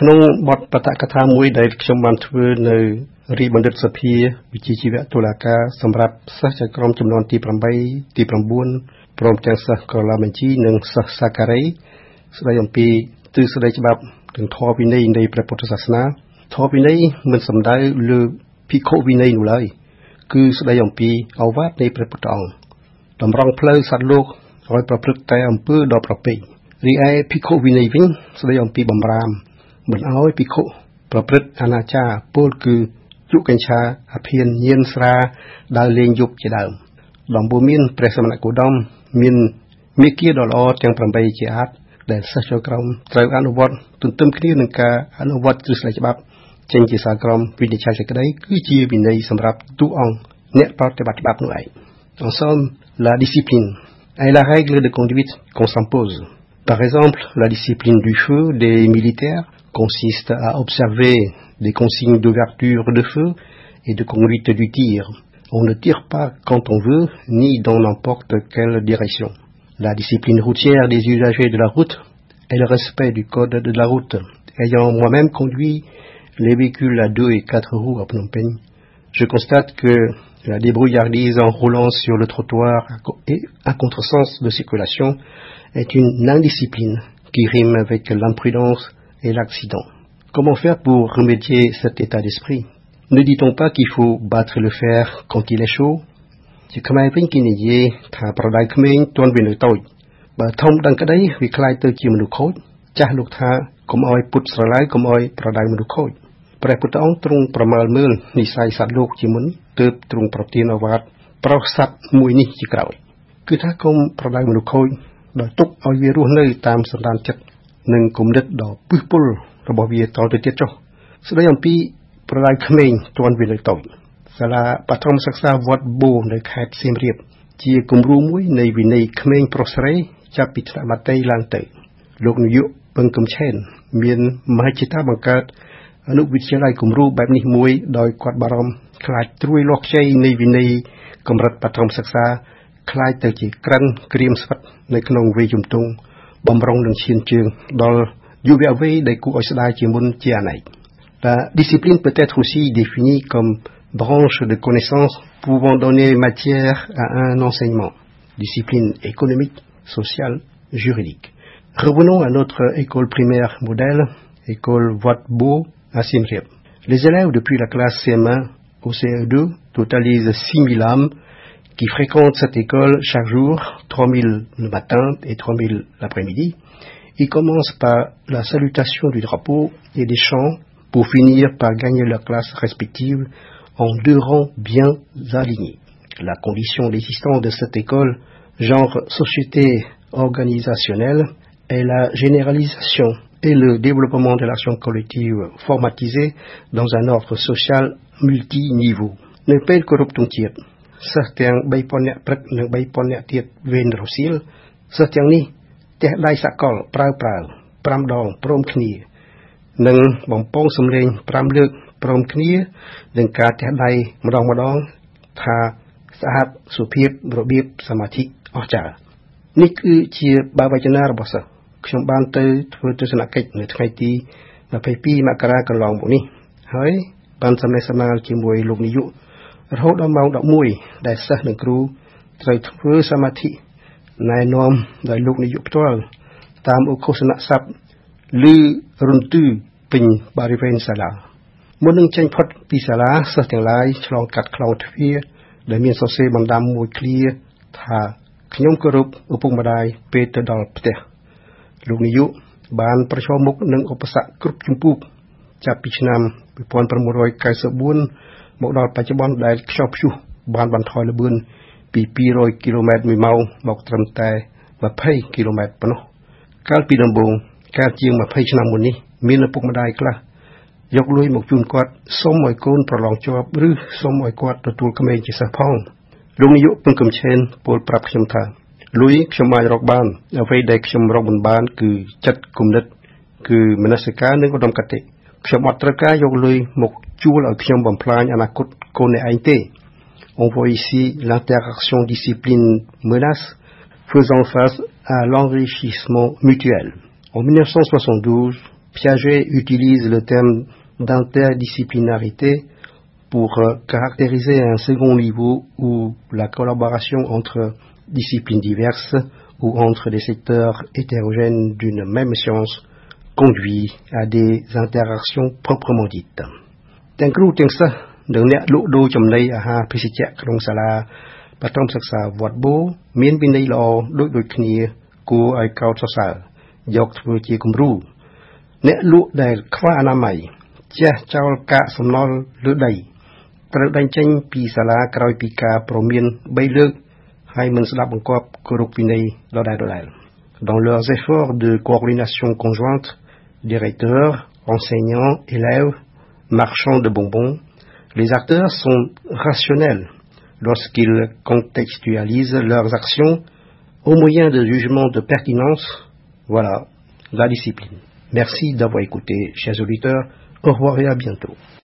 ក្នុងបទបតកថាមួយដែលខ្ញុំបានធ្វើនៅរីបណ្ឌិតសភាវិជ្ជាជីវៈតុលាការសម្រាប់សិស្សចៅក្រមចំនួនទី8ទី9ព្រមទាំងសិស្សកលាបញ្ជីនិងសិស្សសាការីស្ដីអំពីទិសដីច្បាប់និងធម៌វិន័យនៃព្រះពុទ្ធសាសនាធម៌វិន័យមិនសំដៅលើភិក្ខុវិន័យនោះឡើយគឺស្ដីអំពីអវាទនៃព្រះពុទ្ធអង្គតម្រង់ផ្លូវសត្វលោកឲ្យប្រព្រឹត្តតែអំពើដ៏ប្រពៃរីឯភិក្ខុវិន័យវិញស្ដីអំពីបំរាម មិនឲ្យភិក្ខុប្រព្រឹត្តអនាចារពលគឺយុកញ្ឆាអភិនញៀនស្រាដើរលេងយប់ជាដើមដំបូន្មានព្រះសមណគោដមមានមេគាដ៏ល្អទាំង8ជាអាចដែលសិស្សចូលក្រុមត្រូវអនុវត្តទន្ទឹមគ្នានឹងការអនុវត្តទ្រឹស្ដីច្បាប់ចេញជាសាក្រមវិនិច្ឆ័យសេចក្តីគឺជាវិន័យសម្រាប់ទូអង្គអ្នកប្រតិបត្តិច្បាប់នោះឯង En somme, la discipline est la règle de conduite qu'on s'impose. Par exemple, la discipline du feu des militaires consiste à observer des consignes d'ouverture de feu et de conduite du tir. On ne tire pas quand on veut, ni dans n'importe quelle direction. La discipline routière des usagers de la route est le respect du code de la route. Ayant moi-même conduit les véhicules à deux et quatre roues à Phnom Penh, je constate que la débrouillardise en roulant sur le trottoir et à contresens de circulation est une indiscipline qui rime avec l'imprudence et l'accident. Comment faire pour remédier cet état d'esprit? Ne dit-on pas qu'il faut battre le fer quand il est chaud? ជាកម្លាំងពេញគនិយាយថាប្រដៅក្មេងទន់វានៅតូចបើធំដឹងក្តីវាខ្លាចទៅជាមនុស្សខូចចាស់លោកថាកុំឲ្យពុតស្រឡៅកុំឲ្យប្រដៅមនុស្សខូចព្រះពុទ្ធអង្គទ្រង់ប្រមាលមើលនិស័យសត្វលោកជាមុន ទើបទ្រង់ប្រទានអវាទប្រោសសត្វមួយនេះជាក្រោយគឺថាកុំប្រដៅមនុស្សខូចដោយទុកឲ្យវារស់នៅតាមសន្តានចិត្តនិងគំនិតដ៏ពឹសពុលរបស់វាតទៅទៀតចុះស្ដីអំពីប្រដៅក្មេងទាន់វានៅតូចសាលាបឋមសិក្សាវត្តបូនៅខេត្តសៀមរាប ជាគំរូមួយនៃវិន័យក្មេងប្រុសស្រីចាប់ពីថ្នាក់បាតីឡើងទៅ លោកនាយកពឹងកំឆេនមានមហិច្ឆតាបង្កើតអនុវិទ្យាល័យគំរូបែបនេះមួយដោយគាត់បារម្ភ ខ្លាចត្រួយលាស់ខ្ចីនៃវិន័យកម្រិតបឋមសិក្សាខ្លាចទៅជាក្រិនក្រៀមស្វិតនៅក្នុងវ័យជំទង់បំរុងនឹងឈានជើងដល់យុវវ័យដែលគួរឲ្យស្ដាយជាមុនជាអនេក La discipline peut être aussi définie comme branche de connaissances pouvant donner matière à un enseignement, discipline économique, sociale, juridique. Revenons à notre école primaire modèle, école Wat Bo à Siem Reap. Les élèves depuis la classe CM1 au CE2 totalisent 6000 âmes qui fréquentent cette école chaque jour, 3000 le matin et 3000 l'après-midi. Ils commencent par la salutation du drapeau et des chants pour finir par gagner leur classe respective en deux rangs bien alignés. La condition d'existence de cette école, genre société organisationnelle, est la généralisation et le développement de l'action collective formatisée dans un ordre social multiniveau. នៅពេលគោរពទង់ជាតិសិស្សទាំង3000នាក់ព្រឹកនិង3000នាក់ទៀតវេនរសៀលសិស្សទាំងនេះទះដៃសកលប្រើប្រើ5ដងព្រមគ្នានិងបំពងសំលេង5លើកព្រមគ្នានឹងការទះដៃម្ដងម្ដងថាស្អាតសុភាពរបៀបសមាធិអស្ចារ្យនេះគឺជាបាវចនារបស់សិស្សខ្ញុំបានទៅធ្វើទស្សនកិច្ចនៅថ្ងៃទី22មករាកន្លងមកនេះហើយ បានសម្ដែងសម្ដាលជាមួយលោកនាយករហូតដល់ម៉ោង11ដែលសិស្សនិងគ្រូត្រូវធ្វើសមាធិណែនាំដោយលោកនាយកផ្ទាល់តាមឧឃោសនស័ព្ទឬរន្ទឺពេញបរិវេណសាលាមុននឹងចេញផុតពីសាលាសិស្សទាំងឡាយឆ្លងកាត់ខ្លោងទ្វារដែលមានសរសេរបណ្ដាំមួយឃ្លាថាខ្ញុំគោរពឪពុកម្ដាយពេលទៅដល់ផ្ទះលោកនាយកបានប្រឈមមុខនឹងឧបសគ្គគ្រប់ជំពូក ចាប់ពីឆ្នាំ1994មកដល់បច្ចុប្បន្នដែលខ្យល់ព្យុះបានបន្ថយល្បឿនពី200គីឡូម៉ែត្រមួយម៉ោងមកត្រឹមតែ20គីឡូម៉ែត្រប៉ុណ្ណោះកាលពីដំបូងកាលជាង20ឆ្នាំមុននេះមានឪពុកម្ដាយខ្លះយកលុយមកជូនគាត់សុំឲ្យកូនប្រឡងជាប់ឬសុំឲ្យគាត់ទទួលក្មេងជាសិស្សផងលោកនាយកពឹងកំឆេនពោលប្រាប់ខ្ញុំថាលុយខ្ញុំអាចរកបានអ្វីដែលខ្ញុំរកមិនបាន គឺចិត្តគំនិត គឺមនសិការនិងឧត្តមគតិ ខ្ញុំអត់ត្រូវការយកលុយមកជួលឲ្យខ្ញុំបំផ្លាញអនាគតកូនអ្នកឯងទេ On voit ici l'interaction discipline menace faisant face à l'enrichissement mutuel. En 1972, Piaget utilise le terme d'interdisciplinarité pour caractériser un second niveau où la collaboration entre disciplines diverses ou entre des secteurs hétérogènes d'une même science conduit à des interactions proprement dites. ទាំងគ្រូទាំងសិស្សនិងអ្នកលក់ដូរចំណីអាហារភេសជ្ជៈក្នុងសាលាបឋមសិក្សាវត្តបូមានវិន័យល្អដូចដូចគ្នា គួរឲ្យកោតសរសើរយកធ្វើជាគំរូអ្នកលក់ដែលខ្វះអនាម័យចេះចោលកាកសំណល់លើដីត្រូវដេញចេញពីសាលាក្រោយពីការប្រមាន3លើកហើយមិនស្ដាប់បង្គាប់គោរពវិន័យដដែលដដែល Dans leurs efforts de coordination conjointe, directeurs, enseignants, élèves, marchands de bonbons, les acteurs sont rationnels lorsqu'ils contextualisent leurs actions au moyen de jugements de pertinence. Voilà la discipline. Merci d'avoir écouté, chers auditeurs. Au revoir et à bientôt.